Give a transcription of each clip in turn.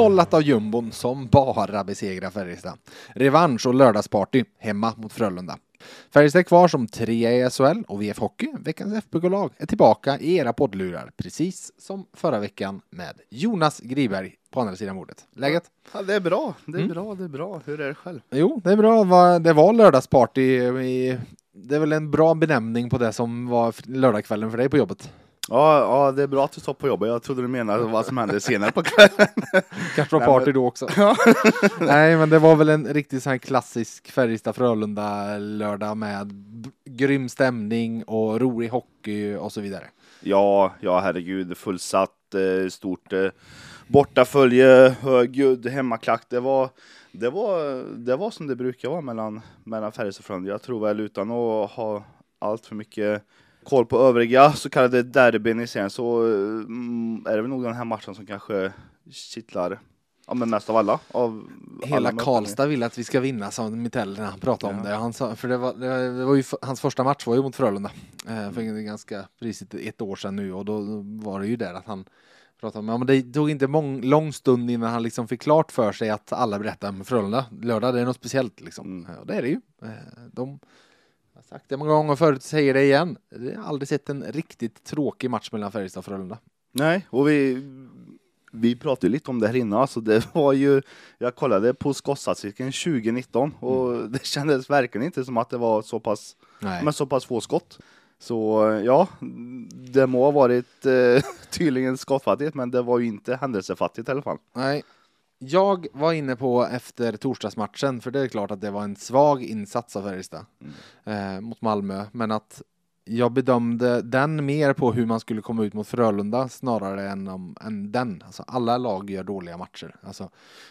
Nollat av jumbon som bara besegrar Färjestad. Revansch och lördagsparty hemma mot Frölunda. Färjestad är kvar som trea i SHL och VF Hockey, veckans FBK-lag, är tillbaka i era poddlurar, precis som förra veckan med Jonas Griberg på andra sidan bordet. Läget? Ja, det är bra, det är Mm. bra, det är bra. Hur är det själv? Jo, det är bra. Det var lördagsparty. i- Det är väl en bra benämning på det som var lördagskvällen för dig på jobbet. Ja, ja, det är bra att du står på jobbet. Jag trodde du menade vad som hände senare på kvällen. Kanske var Nej, party men- då också. Nej, men det var väl en riktigt sån här klassisk Färjestad-Frölunda lördag med grym stämning och rolig hockey och så vidare. Ja, ja herregud, fullsatt, eh, stort eh, bortafölje, högljudd, hemmaklack. Det var, det, var, det var som det brukar vara mellan, mellan Färjestad och Frölunda. Jag tror väl utan att ha allt för mycket koll på övriga så kallade derbyn i serien så mm, är det väl nog den här matchen som kanske kittlar ja, men mest av alla. Av Hela alla. Karlstad vill att vi ska vinna, sa Mitell när han pratade om Ja. det. Han sa, för det var, det var- ju hans första match var ju mot Frölunda. Eh, för en ganska precis ett, år sedan nu och då var det ju där att han pratade om, ja men det tog inte mång, lång stund innan han liksom fick klart för sig att alla berättar om Frölunda. Lördag, det är något speciellt liksom. Mm. Och det är det ju. Eh, de jag har sagt det många gånger förut, säger det igen. Jag har aldrig sett en riktigt tråkig match mellan Färjestad och Frölunda. Nej, och vi, vi pratade lite om det här innan. Alltså det var ju, jag kollade på skottstatistiken 2019 och det kändes verkligen inte som att det var så pass, Nej. men så pass få skott. Så ja, det må ha varit eh, tydligen skottfattigt, men det var ju inte händelsefattigt i alla fall. Nej. Jag var inne på efter torsdagsmatchen, för det är klart att det var en svag insats av Färjestad eh, mot Malmö, men att jag bedömde den mer på hur man skulle komma ut mot Frölunda snarare än, om, än den. Alltså, alla lag gör dåliga matcher. Alltså,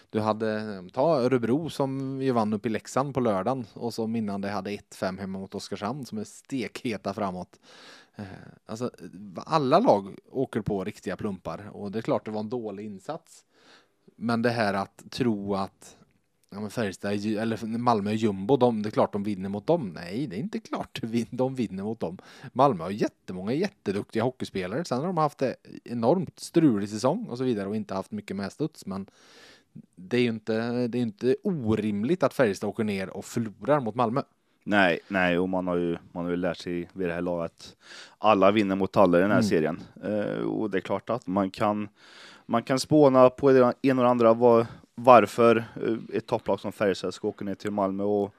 du hade, eh, ta Örebro som ju vann upp i Leksand på lördagen och som innan det hade 1-5 hemma mot Oskarshamn som är stekheta framåt. Eh, Alltså, alla lag åker på riktiga plumpar och det är klart det var en dålig insats. Men det här att tro att ja, men Färjestad eller Malmö är jumbo, de, det är klart de vinner mot dem. Nej, det är inte klart de vinner mot dem. Malmö har jättemånga jätteduktiga hockeyspelare. Sen har de haft en enormt strulig säsong och så vidare och inte haft mycket med studs. Men det är ju inte, det är inte orimligt att Färjestad åker ner och förlorar mot Malmö. Nej, nej, och man har ju, man har ju lärt sig vid det här laget att alla vinner mot alla i den här Mm. serien. Eh, och det är klart att man kan, man kan spåna på ena och det andra var, varför eh, ett topplag som Färjestad ska åka ner till Malmö och,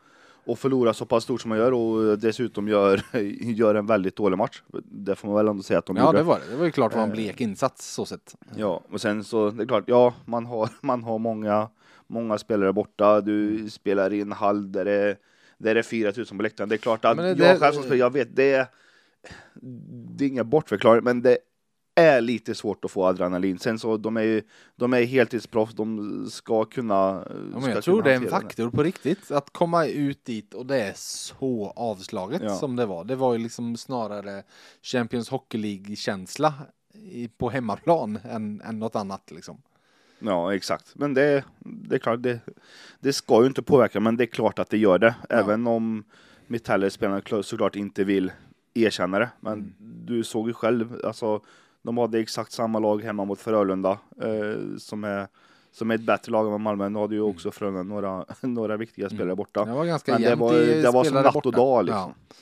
och förlora så pass stort som man gör och dessutom gör, gör en väldigt dålig match. Det får man väl ändå säga att de Ja, gjorde. det var det. Det var ju klart var en Eh. blek insats så sett. Ja, och sen så det är klart, ja, man har, man har många, många spelare borta. Du spelar i en hall där det, där det är 4000 på läktaren. Det är klart att det- jag själv som spelare, jag vet, det är, det är inga bortförklaringar, men det är lite svårt att få adrenalin. Sen så, de är ju, de är heltidsproffs, de ska kunna... Ja, men ska jag tror det är en faktor på riktigt. Att komma ut dit och det är så avslaget Ja. som det var. Det var ju liksom snarare Champions Hockey League-känsla i- på hemmaplan än, än något annat liksom. Ja, exakt. Men det, det är klart, det, det ska ju inte påverka, men det är klart att det gör det. Även om Metallerspelarna klar- såklart inte vill erkänna det. Men Mm. du såg ju själv, alltså, de hade exakt samma lag hemma mot Frölunda, eh, som, är, som är ett bättre lag än Malmö. Nu hade ju också Frölunda några, några viktiga spelare borta. Mm. Det var ganska Men det var, det var som natt och dag liksom. Ja.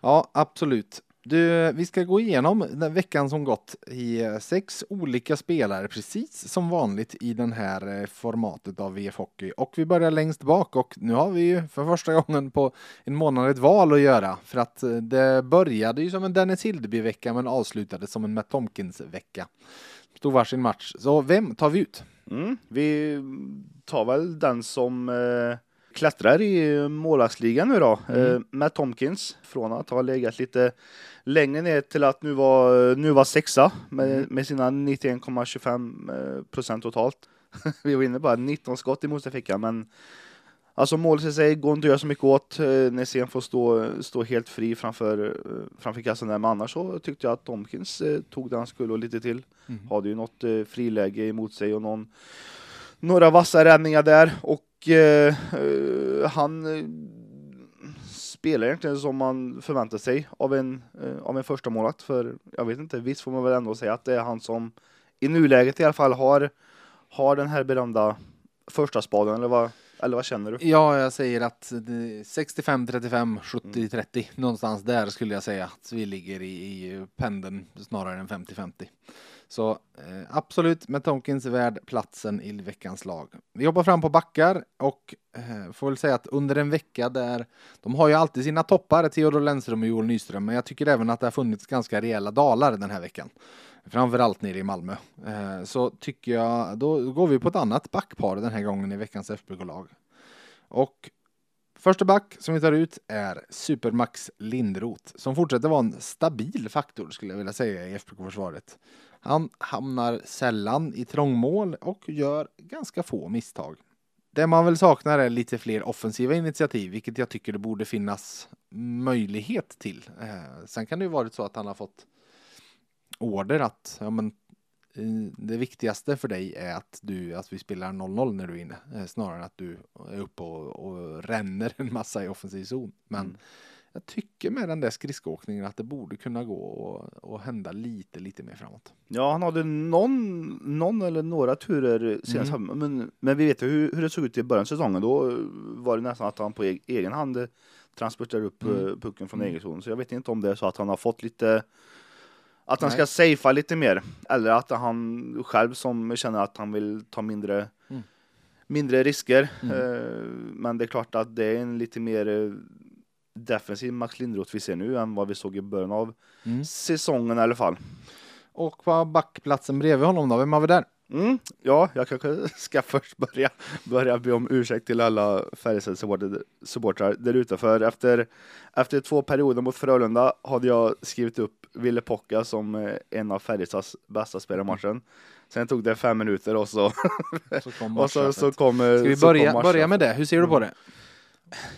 ja, absolut. Du, vi ska gå igenom den veckan som gått i eh, sex olika spelare, precis som vanligt i den här eh, formatet av VF Hockey. Och vi börjar längst bak och nu har vi ju för första gången på en månad ett val att göra. För att eh, det började ju som en Dennis Hildeby-vecka men avslutades som en Matt Tomkins-vecka. Stod varsin match. Så vem tar vi ut? Mm, vi tar väl den som eh, klättrar i målvaktsligan nu då. Mm. Eh, Matt Tomkins från att ha legat lite längre ner till att nu vara nu var sexa med, Mm. med sina 91,25 eh, procent totalt. vi var inne på 19 skott i motståndarfickan, men Alltså målet i sig går inte att göra så mycket åt. Eh, Nässén får stå, stå helt fri framför, framför kassan där. Men annars så tyckte jag att Tomkins tog det han skulle och lite till. Mm. Hade ju något friläge emot sig och någon, några vassa räddningar där. Och eh, eh han eh, spelar egentligen som man förväntar sig av en, av en första målat. För jag vet inte, visst får man väl ändå säga att det är han som i nuläget i alla fall har, har den här berömda första spaden eller vad? Eller vad känner du? Ja, jag säger att 65, 35, 70, 30. Någonstans där skulle jag säga att vi ligger i, i pendeln snarare än 50, 50. Så eh, absolut med Tomkins värd platsen i veckans lag. Vi hoppar fram på backar och eh, får väl säga att under en vecka där de har ju alltid sina toppar, Theodor Lennström och Joel Nyström, men jag tycker även att det har funnits ganska rejäla dalar den här veckan. Framförallt nere i Malmö. Eh, så tycker jag, då går vi på ett annat backpar den här gången i veckans FBK-lag. Och första back som vi tar ut är Supermax Lindroth som fortsätter vara en stabil faktor skulle jag vilja säga i FBK-försvaret. Han hamnar sällan i trångmål och gör ganska få misstag. Det man väl saknar är lite fler offensiva initiativ, vilket jag tycker det borde finnas möjlighet till. Eh, sen kan det ju varit så att han har fått order att ja, men, eh, det viktigaste för dig är att, du, att vi spelar 0-0 när du är inne, eh, snarare än att du är uppe och, och ränner en massa i offensiv zon. Men mm jag tycker med den där skridskoåkningen att det borde kunna gå och, och hända lite, lite mer framåt. Ja, han hade någon, någon eller några turer senast, mm. men, men vi vet ju hur, hur det såg ut i början av säsongen. Då var det nästan att han på egen hand transporterade upp mm. Eh, pucken från mm. egen zon. Så jag vet inte om det är så att han har fått lite att han Nej. ska safea lite mer. Eller att han själv som känner att han vill ta mindre, mm. mindre risker. Mm. Uh, men det är klart att det är en lite mer eh, defensiv Max Lindroth vi ser nu än vad vi såg i början av mm. säsongen i alla fall. Och på backplatsen bredvid honom då, vem har vi där? Mm, ja, jag kanske ska först börja, börja be om ursäkt till alla Färjestad-supportrar där ute. För efter, efter två perioder mot Frölunda hade jag skrivit upp Ville Pocka som eh, en av Färjestads bästa spelare i matchen. Sen tog det fem minuter och så, så kom och så, så kom Ska vi börja, börja med det? Hur ser du på det?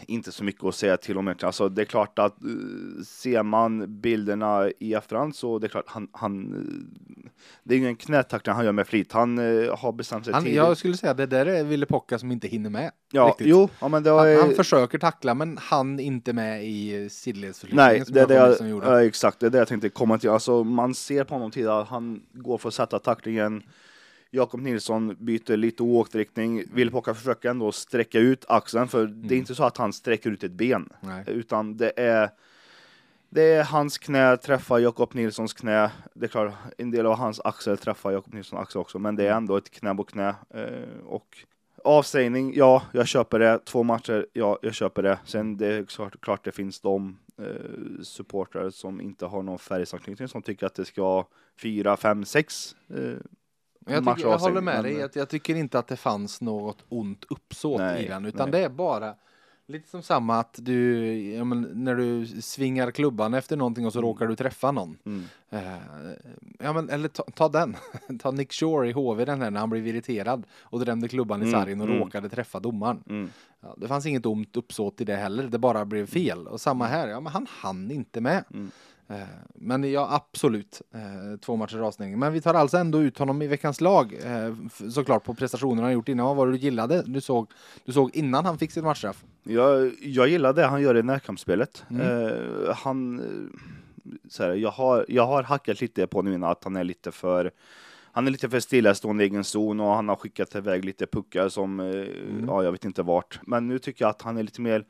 Inte så mycket att säga till om egentligen. Alltså, det är klart att uh, ser man bilderna i efterhand så det är klart han, han uh, det är ingen knätackling han gör med flit. Han uh, har bestämt sig han, tidigt. Jag skulle säga det där är Ville Pocka som inte hinner med. Ja, riktigt. jo, ja, men det var, han, han, försöker tackla men han inte med i sidledsförflyttningen. Nej, det är det jag, ja, exakt, det är det jag tänkte komma till. Alltså, man ser på honom tidigare, han går för att sätta tacklingen Jakob Nilsson byter lite oåkt riktning. Vilpåka försöker ändå sträcka ut axeln, för mm. det är mm. inte så att han sträcker ut ett ben, Nej. utan det är det är hans knä träffar Jakob Nilssons knä. Det är klart, en del av hans axel träffar Jakob Nilssons axel också, men det är mm. ändå ett knä på knä. Eh, och avstängning, ja, jag köper det. Två matcher, ja, jag köper det. Sen det är klart, klart det finns de eh, supportrar som inte har någon färgsanknytning som tycker att det ska vara fyra, fem, sex eh, jag, tycker, jag håller med dig. Jag, jag, tycker inte att det fanns något ont uppsåt nej, i den, utan nej. det är bara lite som samma att du, ja, när du svingar klubban efter någonting och så mm. råkar du träffa någon. Mm. Uh, ja, men, eller ta, ta den, ta Nick Shore i HV den här när han blev irriterad och drämde klubban i mm. sargen och mm. råkade träffa domaren. Mm. Ja, det fanns inget ont uppsåt i det heller, det bara blev fel. Och samma här, ja men han hann inte med. Eh, men ja, absolut. Eh, två matcher avstängning. Men vi tar alltså ändå ut honom i veckans lag. Eh, såklart på prestationerna han gjort innan. Vad var det du gillade? Du såg, du såg innan han fick sitt matchstraff? Jag, jag gillar det han gör i närkampsspelet. Mm. han, så här, jag, har, jag har hackat lite på nu att han är lite för han är lite för stillastående i egen zon och han har skickat iväg lite puckar som, mm. ja, jag vet inte vart. Men nu tycker jag att han är lite mer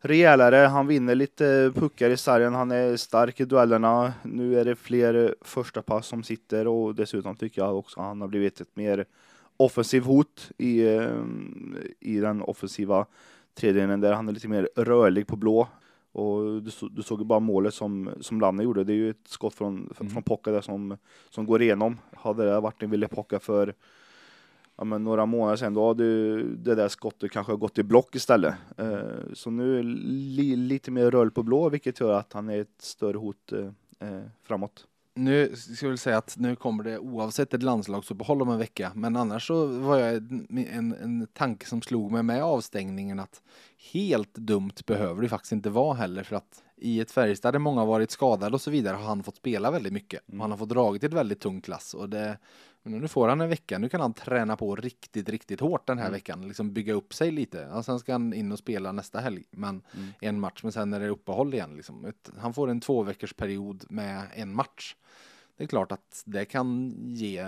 rejälare. Han vinner lite puckar i sargen. Han är stark i duellerna. Nu är det fler första pass som sitter och dessutom tycker jag också att han har blivit ett mer offensiv hot i, eh, i den offensiva tredjedelen där han är lite mer rörlig på blå. Och du, du såg ju bara målet som, som Lanne gjorde. Det är ju ett skott från, mm. från Pocka där som, som går igenom. Hade det varit en Ville Pocka för ja, men några månader sedan, då hade det där skottet kanske gått i block istället. Eh, så nu är li, lite mer rull på blå, vilket gör att han är ett större hot eh, eh, framåt. nu ska jag väl säga att nu kommer det oavsett ett landslagsuppehåll om en vecka. Men annars så var jag en, en, en tanke som slog mig med avstängningen att helt dumt behöver det faktiskt inte vara heller för att i ett Färjestad där många varit skadade och så vidare har han fått spela väldigt mycket. Och han har fått dragit ett väldigt tungt klass och det nu får han en vecka, nu kan han träna på riktigt, riktigt hårt den här mm. veckan, liksom bygga upp sig lite. Och sen ska han in och spela nästa helg, men mm. en match, men sen är det uppehåll igen. Liksom. Han får en två period med en match. Det är klart att det kan ge,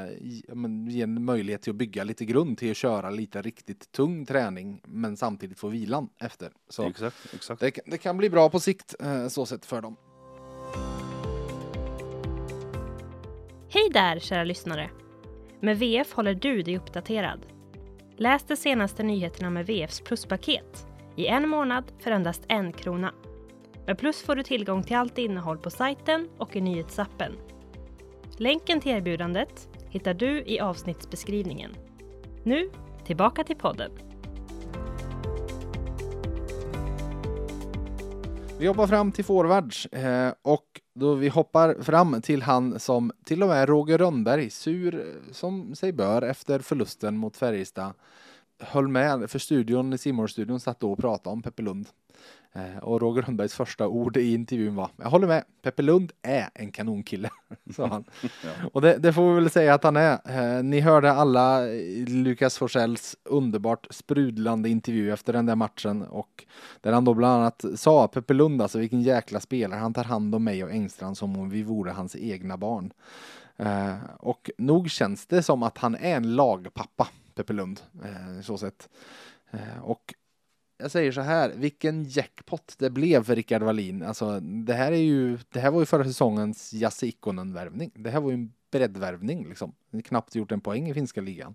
men, ge en möjlighet till att bygga lite grund till att köra lite riktigt tung träning, men samtidigt få vilan efter. Så exakt, exakt. Det, det kan bli bra på sikt, eh, så sett för dem. Hej där kära lyssnare! Med VF håller du dig uppdaterad. Läs de senaste nyheterna med VFs pluspaket i en månad för endast en krona. Med Plus får du tillgång till allt innehåll på sajten och i nyhetsappen. Länken till erbjudandet hittar du i avsnittsbeskrivningen. Nu, tillbaka till podden. Vi hoppar fram till forwards eh, och då vi hoppar fram till han som till och med Roger Rönnberg, sur eh, som sig bör efter förlusten mot Färjestad, höll med för studion, i studion satt då och pratade om Peppe Lund. Eh, och Roger Rönnbergs första ord i intervjun var Jag håller med, Peppe Lund är en kanonkille, sa han. ja. Och det, det, får vi väl säga att han är. Eh, ni hörde alla Lukas Forsells underbart sprudlande intervju efter den där matchen och där han då bland annat sa Peppe Lund, alltså vilken jäkla spelare, han tar hand om mig och Engstrand som om vi vore hans egna barn. Eh, och nog känns det som att han är en lagpappa, Peppe Lund, så sett. Och jag säger så här, vilken jackpot det blev för Rickard Wallin. Alltså, det här är ju, det här var ju förra säsongens Jasse Ikonen-värvning. Det här var ju en breddvärvning liksom. Knappt gjort en poäng i finska ligan.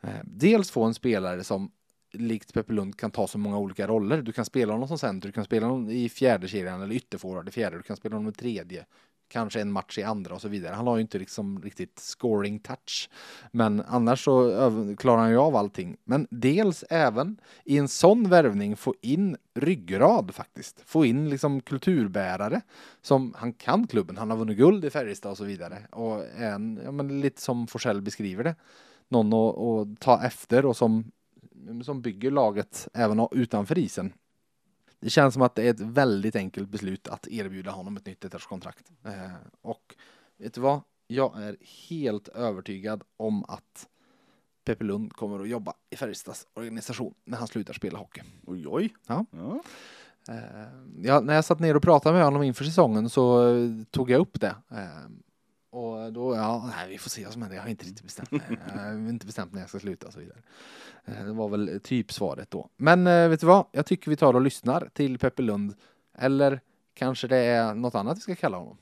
Eh, dels få en spelare som likt Peppe Lund kan ta så många olika roller. Du kan spela honom som center, du kan spela honom i fjärde kedjan eller ytterforward i fjärde, du kan spela honom i tredje kanske en match i andra och så vidare. Han har ju inte liksom riktigt scoring touch. Men annars så klarar han ju av allting. Men dels även i en sån värvning få in ryggrad faktiskt. Få in liksom kulturbärare som han kan klubben. Han har vunnit guld i Färjestad och så vidare. Och en, ja, men lite som Forsell beskriver det. Någon att ta efter och som, som bygger laget även utanför isen. Det känns som att det är ett väldigt enkelt beslut att erbjuda honom ett nytt ettårskontrakt. Eh, och vet du vad? Jag är helt övertygad om att Peppe Lund kommer att jobba i Färjestads organisation när han slutar spela hockey. Oj, oj. Ja. ja. Eh, ja, när jag satt ner och pratade med honom inför säsongen så eh, tog jag upp det. Eh, och då, ja, nej, vi får se vad som händer. Jag har inte riktigt bestämt mig. Jag har inte bestämt när jag ska sluta och så vidare. Eh, det var väl typ svaret då. Men eh, vet du vad? Jag tycker vi tar och lyssnar till Peppe Lund. Eller kanske det är något annat vi ska kalla honom.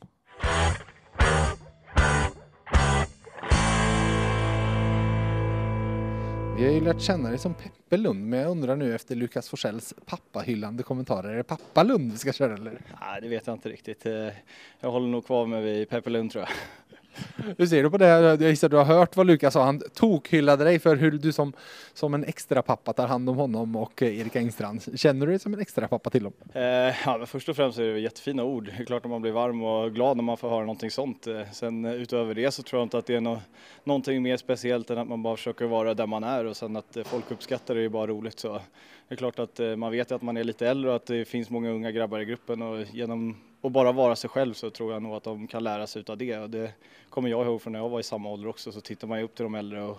Vi har ju lärt känna dig som Peppe Lund, men jag undrar nu efter Lukas Forsells pappahyllande kommentarer, är det pappa Lund vi ska köra eller? Nej, det vet jag inte riktigt. Eh, jag håller nog kvar med vid Peppe Lund tror jag. Hur ser du på det? Jag gissar du har hört vad Lukas sa. Han tokhyllade dig för hur du som, som en extra pappa tar hand om honom och eh, Erik Engstrand. Känner du dig som en extra pappa till dem? Eh, ja, men först och främst är det jättefina ord. Det är klart att man blir varm och glad när man får höra någonting sånt. Eh, sen eh, utöver det så tror jag inte att det är no någonting mer speciellt än att man bara försöker vara där man är och sen att folk uppskattar det är bara roligt. Så det är klart att man vet att man är lite äldre och att det finns många unga grabbar i gruppen och genom att bara vara sig själv så tror jag nog att de kan lära sig av det. Och det kommer jag ihåg från när jag var i samma ålder också så tittar man ju upp till de äldre och,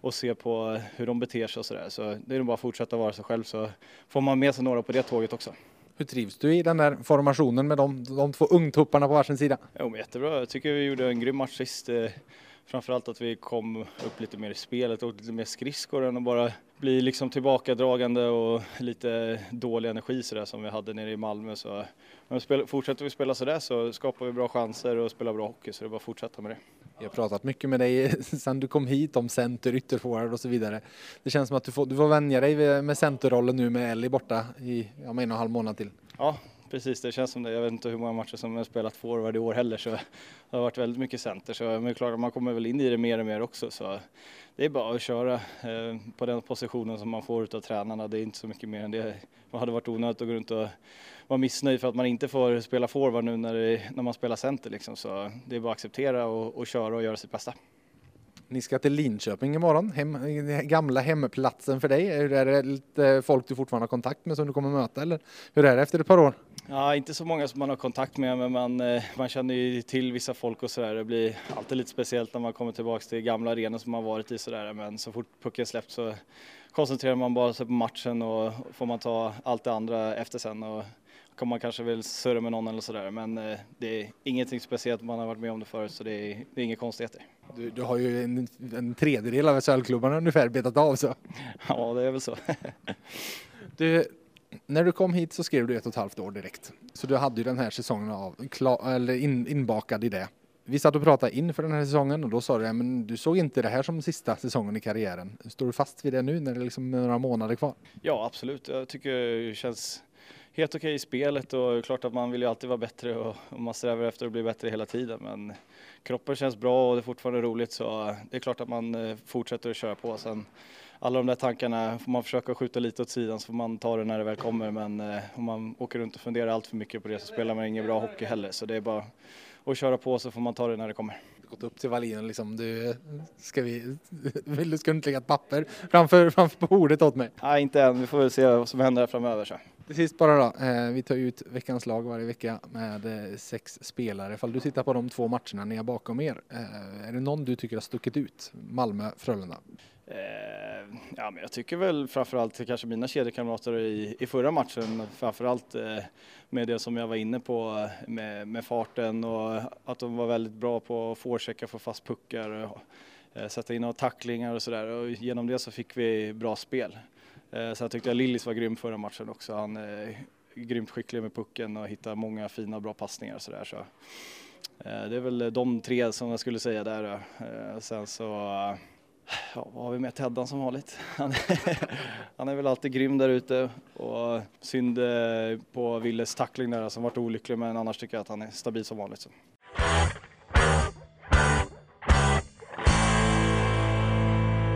och ser på hur de beter sig och sådär. Så det är nog bara att fortsätta vara sig själv så får man med sig några på det tåget också. Hur trivs du i den där formationen med de, de två ungtupparna på varsin sida? Jo, men jättebra. Jag tycker vi gjorde en grym match sist. Eh, framförallt att vi kom upp lite mer i spelet och lite mer skridskor än att bara bli liksom tillbakadragande och lite dålig energi sådär som vi hade nere i Malmö. Så, men spel, fortsätter vi spela sådär så skapar vi bra chanser och spelar bra hockey så det är bara att fortsätta med det. Jag har pratat mycket med dig sedan du kom hit om center, ytterforward och så vidare. Det känns som att du får, du får vänja dig med centerrollen nu med Ellie borta i ja, en och en halv månad till. Ja, precis. Det känns som det. Jag vet inte hur många matcher som jag spelat forward i år heller så det har varit väldigt mycket center. Så men klart, man kommer väl in i det mer och mer också. Så det är bara att köra eh, på den positionen som man får av tränarna. Det är inte så mycket mer än det. Det hade varit onödigt att gå runt och vara missnöjd för att man inte får spela forward nu när, det, när man spelar center liksom. Så det är bara att acceptera och, och köra och göra sitt bästa. Ni ska till Linköping imorgon, hem, gamla hemplatsen för dig. Är det lite folk du fortfarande har kontakt med som du kommer möta eller hur är det efter ett par år? Ja, inte så många som man har kontakt med, men man, eh, man känner ju till vissa folk och sådär. Det blir alltid lite speciellt när man kommer tillbaka till gamla arenor som man varit i sådär. Men så fort pucken släppt så koncentrerar man bara sig på matchen och får man ta allt det andra efter sen. Och kommer man kanske väl surra med någon eller sådär. Men eh, det är ingenting speciellt, man har varit med om det förut så det är, det är inga konstigheter. Du, du har ju en, en tredjedel av SHL-klubbarna ungefär betat av så. Ja, det är väl så. du, när du kom hit så skrev du ett och ett halvt år direkt. Så du hade ju den här säsongen av, klar, eller in, inbakad i det. Vi satt och pratade inför den här säsongen och då sa du att du såg inte det här som sista säsongen i karriären. Står du fast vid det nu när det är liksom några månader kvar? Ja, absolut. Jag tycker det känns helt okej i spelet och klart att man vill ju alltid vara bättre och, man strävar efter att bli bättre hela tiden. Men kroppen känns bra och det är fortfarande roligt så det är klart att man eh, fortsätter att köra på. Sen alla de där tankarna får man försöka skjuta lite åt sidan så får man ta det när det väl kommer. Men eh, om man åker runt och funderar allt för mycket på det så spelar man ingen bra hockey heller. Så det är bara att köra på så får man ta det när det kommer. Gått upp till Wallin liksom, du, ska vi, vill du, ska du inte lägga ett papper framför, framför bordet åt mig? Nej, inte än. Vi får väl se vad som händer framöver. Så. Till sist bara då, eh, vi tar ut veckans lag varje vecka med eh, sex spelare. Ifall du tittar på de två matcherna ni har bakom er, eh, är det någon du tycker har stuckit ut? Malmö, Frölunda? Ja, men jag tycker väl framförallt kanske mina kedjekamrater i, i förra matchen, framförallt eh, med det som jag var inne på med, med farten och att de var väldigt bra på att forechecka, få fast puckar, och, sätta in några tacklingar och sådär och genom det så fick vi bra spel. Eh, sen tyckte jag Lillis var grym förra matchen också. Han är grymt skicklig med pucken och hittar många fina bra passningar och sådär. Så, eh, det är väl de tre som jag skulle säga där. Eh, sen så Ja, vad har vi med Teddan som vanligt? Han är, han är väl alltid grym där ute och synd på Willes tackling där som varit olycklig men annars tycker jag att han är stabil som vanligt. Så.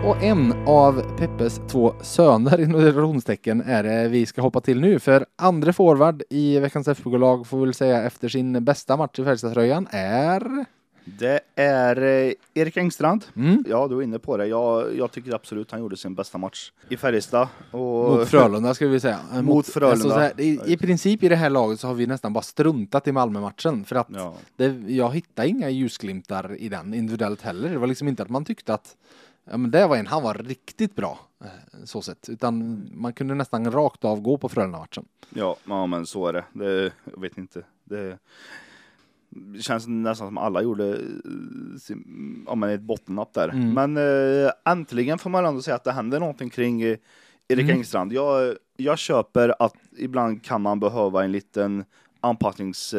Och en av Peppes två söner inom relationstecken är det vi ska hoppa till nu. För andra forward i veckans FBK-lag får vi väl säga efter sin bästa match i Färjestadströjan är... Det är eh, Erik Engstrand. Mm. Ja, du var inne på det. Jag, jag tycker absolut han gjorde sin bästa match i Färjestad. Och... Mot Frölunda ska vi säga. Mot, Mot Frölunda. Alltså här, i, I princip i det här laget så har vi nästan bara struntat i Malmö-matchen. För att ja. det, jag hittade inga ljusglimtar i den individuellt heller. Det var liksom inte att man tyckte att Ja, men det var en, han var riktigt bra eh, så sett. Utan man kunde nästan rakt av gå på Frölunda-matchen. Ja, ja, men så är det. det jag vet inte. Det, det känns nästan som alla gjorde eh, ja, men ett bottennapp där. Mm. Men äh, äntligen får man ändå säga att det händer någonting kring Erik mm. Engstrand. Jag, jag köper att ibland kan man behöva en liten anpassnings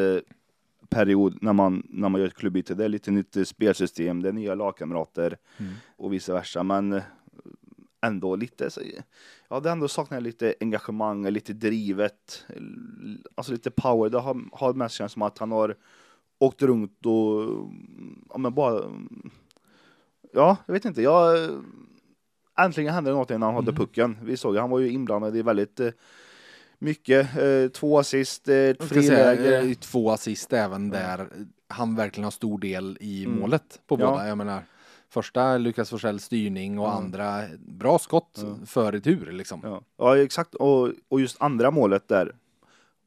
period när man, när man gör ett klubbyte. Det är lite nytt spelsystem, det är nya lagkamrater mm. och vice versa. Men eh, ändå lite, så, ja det ändå saknar lite engagemang, lite drivet, alltså lite power. Det har, har mest känts som att han har åkt runt och, ja men bara, ja jag vet inte, jag, äntligen hände någonting när han hade mm. pucken. Vi såg, han var ju inblandad i väldigt eh, mycket. Eh, två assist, ett friläge. Eh, två assist även där han verkligen har stor del i mm. målet på båda. Jag menar, första Lukas Forsell styrning och mm. andra bra skott mm. för retur liksom. Ja, ja exakt. Och, och just andra målet där.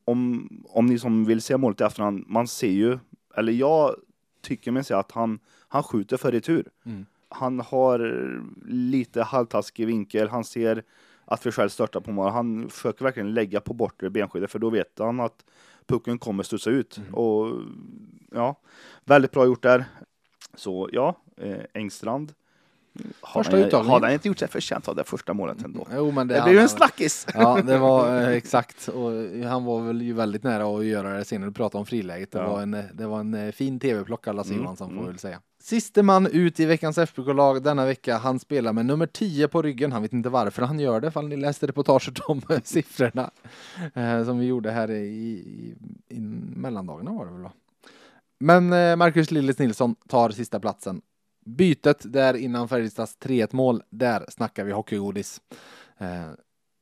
Om, om ni som vill se målet i efterhand, man ser ju, eller jag tycker mig se att han, han skjuter för retur. Mm. Han har lite halvtaskig vinkel, han ser att vi själv störtar på mål. Han försöker verkligen lägga på bortre benskyddet för då vet han att pucken kommer studsa ut. Mm. Och ja, väldigt bra gjort där. Så ja, eh, Engstrand Har Första uttagningen. har han inte gjort sig förtjänt av det första målet ändå? Jo, men det, Det blir ju en snackis! Ja, det var eh, exakt. Och han var väl ju väldigt nära att göra det senare. Du pratade om friläget. Det, Ja. var, en, eh, det var en eh, fin tv-plock alla Mm, Johansson får mm. väl säga. Siste man ut i veckans FBK-lag denna vecka. Han spelar med nummer 10 på ryggen. Han vet inte varför han gör det, ifall ni läste reportaget om siffrorna eh, som vi gjorde här i, i, i mellandagarna var det väl va? Men eh, Marcus Lillis Nilsson tar sista platsen. Bytet där innan Färjestads 3-1 mål, där snackar vi hockeygodis. Eh,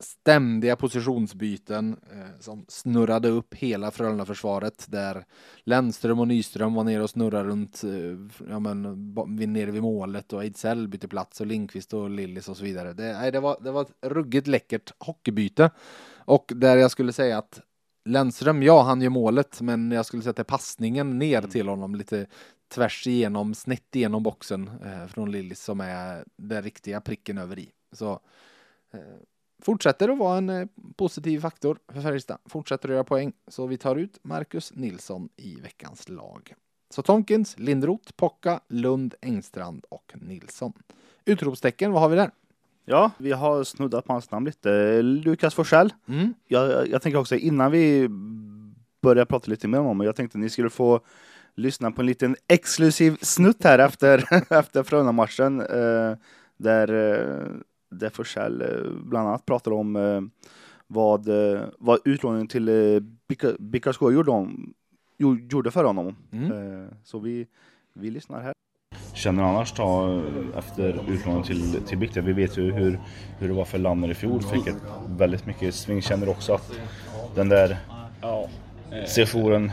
ständiga positionsbyten eh, som snurrade upp hela Frölunda-försvaret där Lennström och Nyström var nere och snurrade runt eh, ja, men, nere vid målet och Ejdsell bytte plats och Lindqvist och Lillis och så vidare. Det, nej, det, var, det var ett ruggigt läckert hockeybyte och där jag skulle säga att Lennström, ja han gör målet men jag skulle säga att det är passningen ner till honom lite tvärs igenom, snett igenom boxen eh, från Lillis som är den riktiga pricken över i. Så eh, fortsätter att vara en eh, positiv faktor för Färjestad. Fortsätter att göra poäng. Så vi tar ut Marcus Nilsson i veckans lag. Så Tonkins, Lindroth, Pocka, Lund, Engstrand och Nilsson. Utropstecken, vad har vi där? Ja, vi har snuddat på hans namn lite. Lukas Forsell. Mm. Jag, jag, tänker också innan vi börjar prata lite mer om honom, jag tänkte att ni skulle få lyssna på en liten exklusiv snutt här efter, efter Frölunda-matchen. Eh, där, eh, där Forsell eh, bland annat pratar om eh, vad, eh, vad utlåningen till Bickaskog gjorde, om, gjorde för honom. Mm. Så vi, vi lyssnar här. Känner annars då efter utlåningen till, till Bicka, vi vet ju hur, hur det var för Lanner i fjol, fick ett väldigt mycket sving. Känner också att den där Ja, eh, sessionen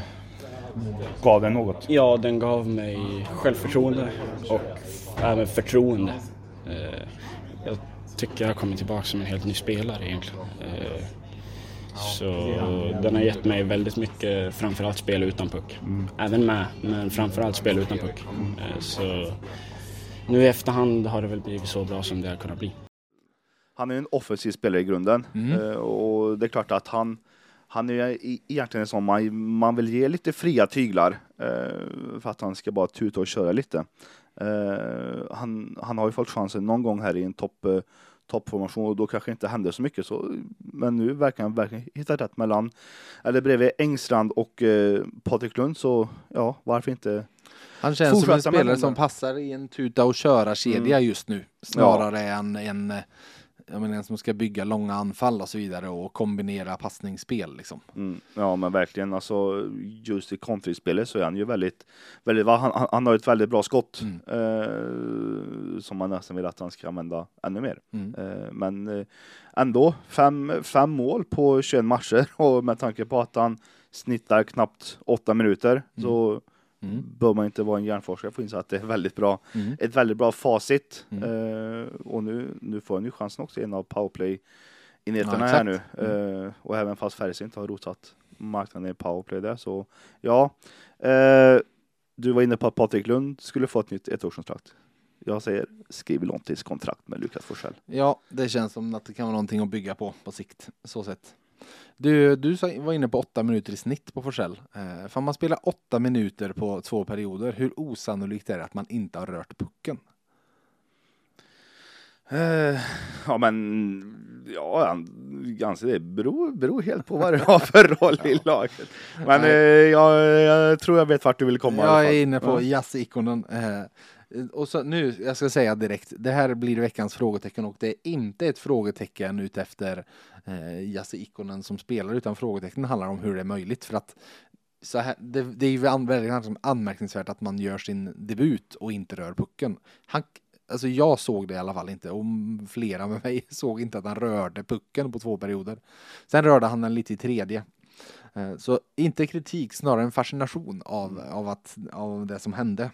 gav den något? ja, den gav mig självförtroende och även förtroende. Eh, Jag tycker jag har kommit tillbaka som en helt ny spelare egentligen. Eh, Så den har gett mig väldigt mycket, framförallt spel utan puck. Även med, men framförallt spel utan puck. Eh, Så nu i efterhand har det väl blivit så bra som det har kunnat bli. Han är en offensiv spelare i grunden Mm. Eh, och det är klart att han han är egentligen en sån man, man vill ge lite fria tyglar för att han ska bara tuta och köra lite. Eh, han, han har ju fått chansen någon gång här i en topp eh, toppformation och då kanske inte hände så mycket så men nu verkar han verkligen hitta rätt mellan eller bredvid Engstrand och eh, Patrik Lund så ja varför inte Han känns som en spelare som passar i en tuta och köra kedja just nu. Snarare än en, eh, jag menar, en som ska bygga långa anfall och så vidare och kombinera passningsspel liksom. Mm, ja men verkligen alltså just i kontringsspelet så är han ju väldigt, väldigt han, han, har ett väldigt bra skott Mm. eh, som man nästan vill att han ska använda ännu mer. Mm. Eh, men eh, ändå fem, fem mål på 21 matcher och med tanke på att han snittar knappt åtta minuter så Mm. bör man inte vara en hjärnforskare för att inse att det är väldigt bra, Mm. ett väldigt bra facit. Eh, och nu, nu får han ju chansen också i en av powerplay enheterna Ja, här nu. Eh, och även fast Färjestad inte har rotat marknaden i powerplay där så ja. Eh, du var inne på att Patrik Lund skulle få ett nytt ettårskontrakt. Jag säger skriv långtidskontrakt med Lukas Forsell. Ja, det känns som att det kan vara någonting att bygga på på sikt. Så sett. Du, du var inne på åtta minuter i snitt på Forsell. Eh, om man spelar åtta minuter på två perioder, hur osannolikt är det att man inte har rört pucken? Eh, ja men, ja, jag anser det beror, beror helt på vad du har för roll i laget. Men eh, jag, jag tror jag vet vart du vill komma. Jag är inne på Ja. Jasse-ikonen. Eh, och så nu, jag ska säga direkt, det här blir veckans frågetecken och det är inte ett frågetecken utefter eh, Jasse-ikonen som spelar utan frågetecken handlar om hur det är möjligt för att så här, det, det är ju väldigt anmärkningsvärt att man gör sin debut och inte rör pucken. Han, alltså jag såg det i alla fall inte och flera med mig såg inte att han rörde pucken på två perioder. Sen rörde han den lite i tredje. Eh, så inte kritik, snarare en fascination av, av, att, av det som hände.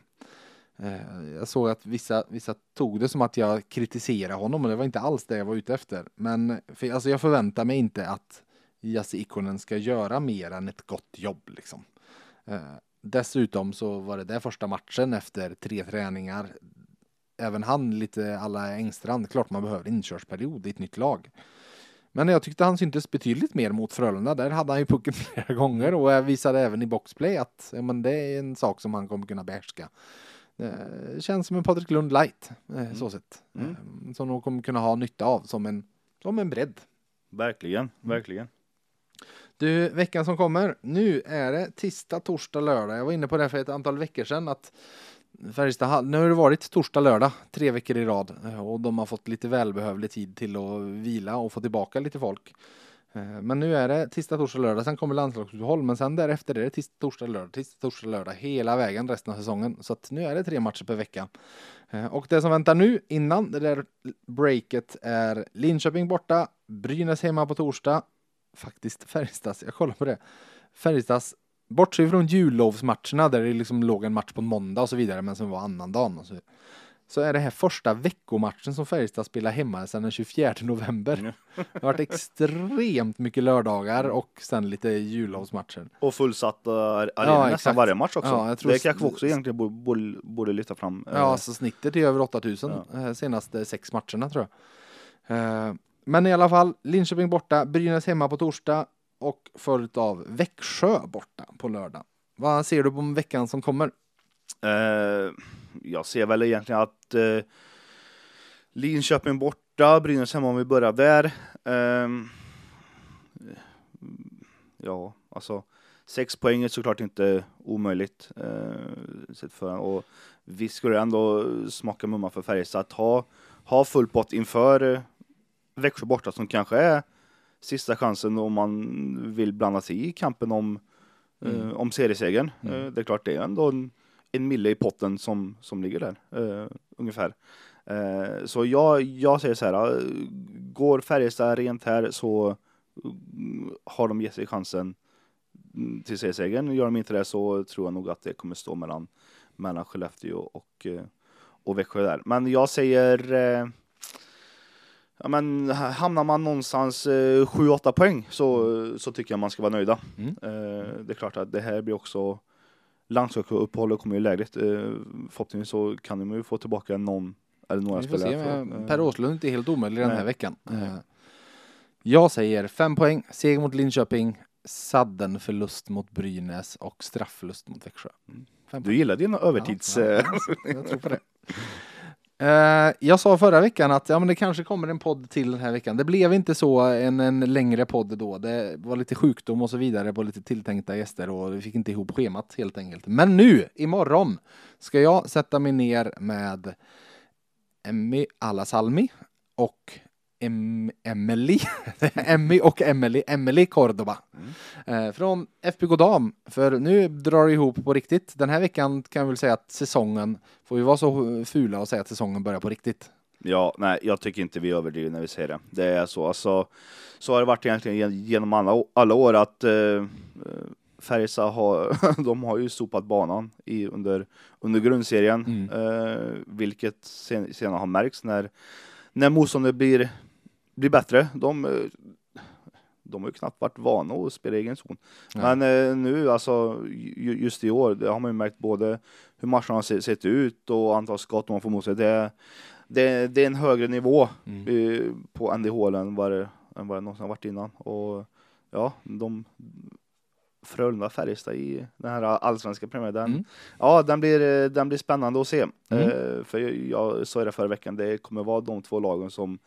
Eh, jag såg att vissa, vissa tog det som att jag kritiserade honom och det var inte alls det jag var ute efter. Men för, alltså jag förväntar mig inte att Jassi Ikonen ska göra mer än ett gott jobb. Liksom. Eh, Dessutom så var det där första matchen efter tre träningar. Även han lite alla Engstrand. Klart man behöver inkörsperiod i ett nytt lag. Men jag tyckte han syntes betydligt mer mot Frölunda. Där hade han ju pucken flera gånger och jag visade även i boxplay att men det är en sak som han kommer kunna behärska. Eh, känns som en Patrik Lund light, eh, så sett. Mm. Eh, som de kommer kunna ha nytta av som en, som en bredd. Verkligen, verkligen. Du, veckan som kommer. Nu är det tisdag, torsdag, lördag. Jag var inne på det för ett antal veckor sedan att Färjestad, nu har det varit torsdag, lördag, tre veckor i rad och de har fått lite välbehövlig tid till att vila och få tillbaka lite folk. Eh, men nu är det tisdag, torsdag, lördag, sen kommer landslagsuppehåll, men sen därefter är det tisdag, torsdag, lördag, tisdag, torsdag, lördag hela vägen resten av säsongen. Så att nu är det tre matcher per vecka. Eh, och det som väntar nu innan det där breaket är Linköping borta, Brynäs hemma på torsdag, faktiskt Färjestads, jag kollar på det, Färjestads Bortse från jullovsmatcherna där det liksom låg en match på en måndag och så vidare men som var annandagen och så, så är det här första veckomatchen som Färjestad spelar hemma sedan den 24 november. Det har varit extremt mycket lördagar och sen lite jullovsmatcher. Och fullsatt arena Ja, nästan exakt. varje match också. Ja, jag tror det kanske vi också egentligen borde, lyfta fram. eh, Ja, så snittet är över 8000 eh, senaste sex matcherna tror jag. Eh, Men i alla fall, Linköping borta, Brynäs hemma på torsdag och följt av Växjö borta på lördag. Vad ser du på veckan som kommer? Eh, jag ser väl egentligen att eh, Linköping borta, Brynäs hemma om vi börjar där. Ehm, ja, alltså sex poäng är såklart inte omöjligt. Eh, för, och vi skulle ändå smaka mumma för Färjestad att ha, ha full pott inför eh, Växjö borta som kanske är sista chansen om man vill blanda sig i kampen om, eh, om seriesegern. Eh, det är klart det är ändå en, en mille i potten som, som ligger där eh, ungefär. Eh, så jag, jag säger så här, går Färjestad rent här så mm, har de gett sig chansen till seriesegern. Gör de inte det så tror jag nog att det kommer stå mellan, mellan Skellefteå och, eh, och Växjö där. Men jag säger eh, Ja, men hamnar man någonstans eh, 7-8 poäng så, så tycker jag man ska vara nöjda. Mm. Eh, det är klart att det här blir också landslagsuppehållet kommer ju lägligt. Eh, förhoppningsvis så kan de ju få tillbaka någon eller några se, spelare. för- Per Åslund är inte helt omöjlig den här veckan. Nej. Eh, Jag säger fem poäng, seger mot Linköping, sadden förlust mot Brynäs och straffförlust mot Växjö. Fem Du gillar dina övertids... Ja, eh, ja, jag tror på det. Eh, jag sa förra veckan att ja, men det kanske kommer en podd till den här veckan. Det blev inte så en, en längre podd då. Det var lite sjukdom och så vidare på lite tilltänkta gäster och vi fick inte ihop schemat helt enkelt. Men nu, imorgon, ska jag sätta mig ner med Emmy Alasalmi och em, Emily, Emmy och Emily, Emily Cordoba. Eh, från FBK Dam, för nu drar det ihop på riktigt. Den här veckan kan jag väl säga att säsongen, får vi vara så fula och säga att säsongen börjar på riktigt. Ja, nej, jag tycker inte vi överdriver när vi säger det. Det är så. Alltså, så har det varit egentligen gen- genom alla, alla år att eh, Färjestad har, de har ju sopat banan i, under, under grundserien, Mm. eh, vilket sen, senare har märkts när, när motståndet blir, blir bättre. De, eh, de har ju knappt varit vana att spela i egen zon. Men eh, nu, alltså ju- just i år, det har man ju märkt både hur matcherna har se- sett ut och antal skott har fått mot sig. Det, det, det är en högre nivå Mm. eh, på NDH än vad det, än vad det någonsin har varit innan. Och ja, de Frölunda Färjestad i den här allsvenska premiären. Mm. Ja, den blir, eh, den blir spännande att se. Mm. Eh, för jag, jag sa det förra veckan, det kommer vara de två lagen som,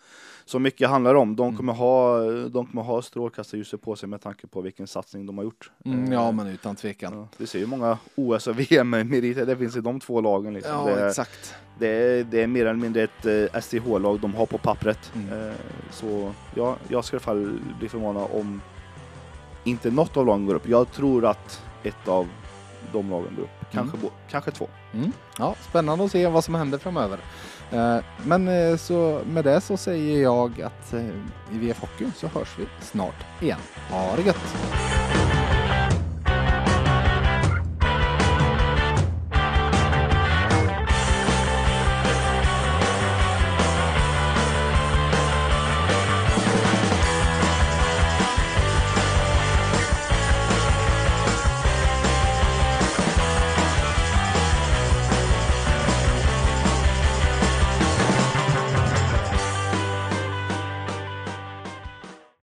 som mycket handlar om. De Mm. kommer ha, de kommer ha strålkastarljuset på sig med tanke på vilken satsning de har gjort. Mm, Eh, ja, men utan tvekan. Ja, vi ser ju många OS och VM-meriter, det finns i de två lagen. Liksom. Ja, det, exakt. det, är, det är mer eller mindre ett eh, STH-lag de har på pappret. Mm. Eh, så ja, jag ska i alla fall bli förvånad om inte något av lagen går upp. Jag tror att ett av de lagen går upp. Kanske, bo, kanske två. Mm. Ja, spännande att se vad som händer framöver. Eh, Men eh, så med det så säger jag att eh, i VF Hockey så hörs vi snart igen. Ha det gött!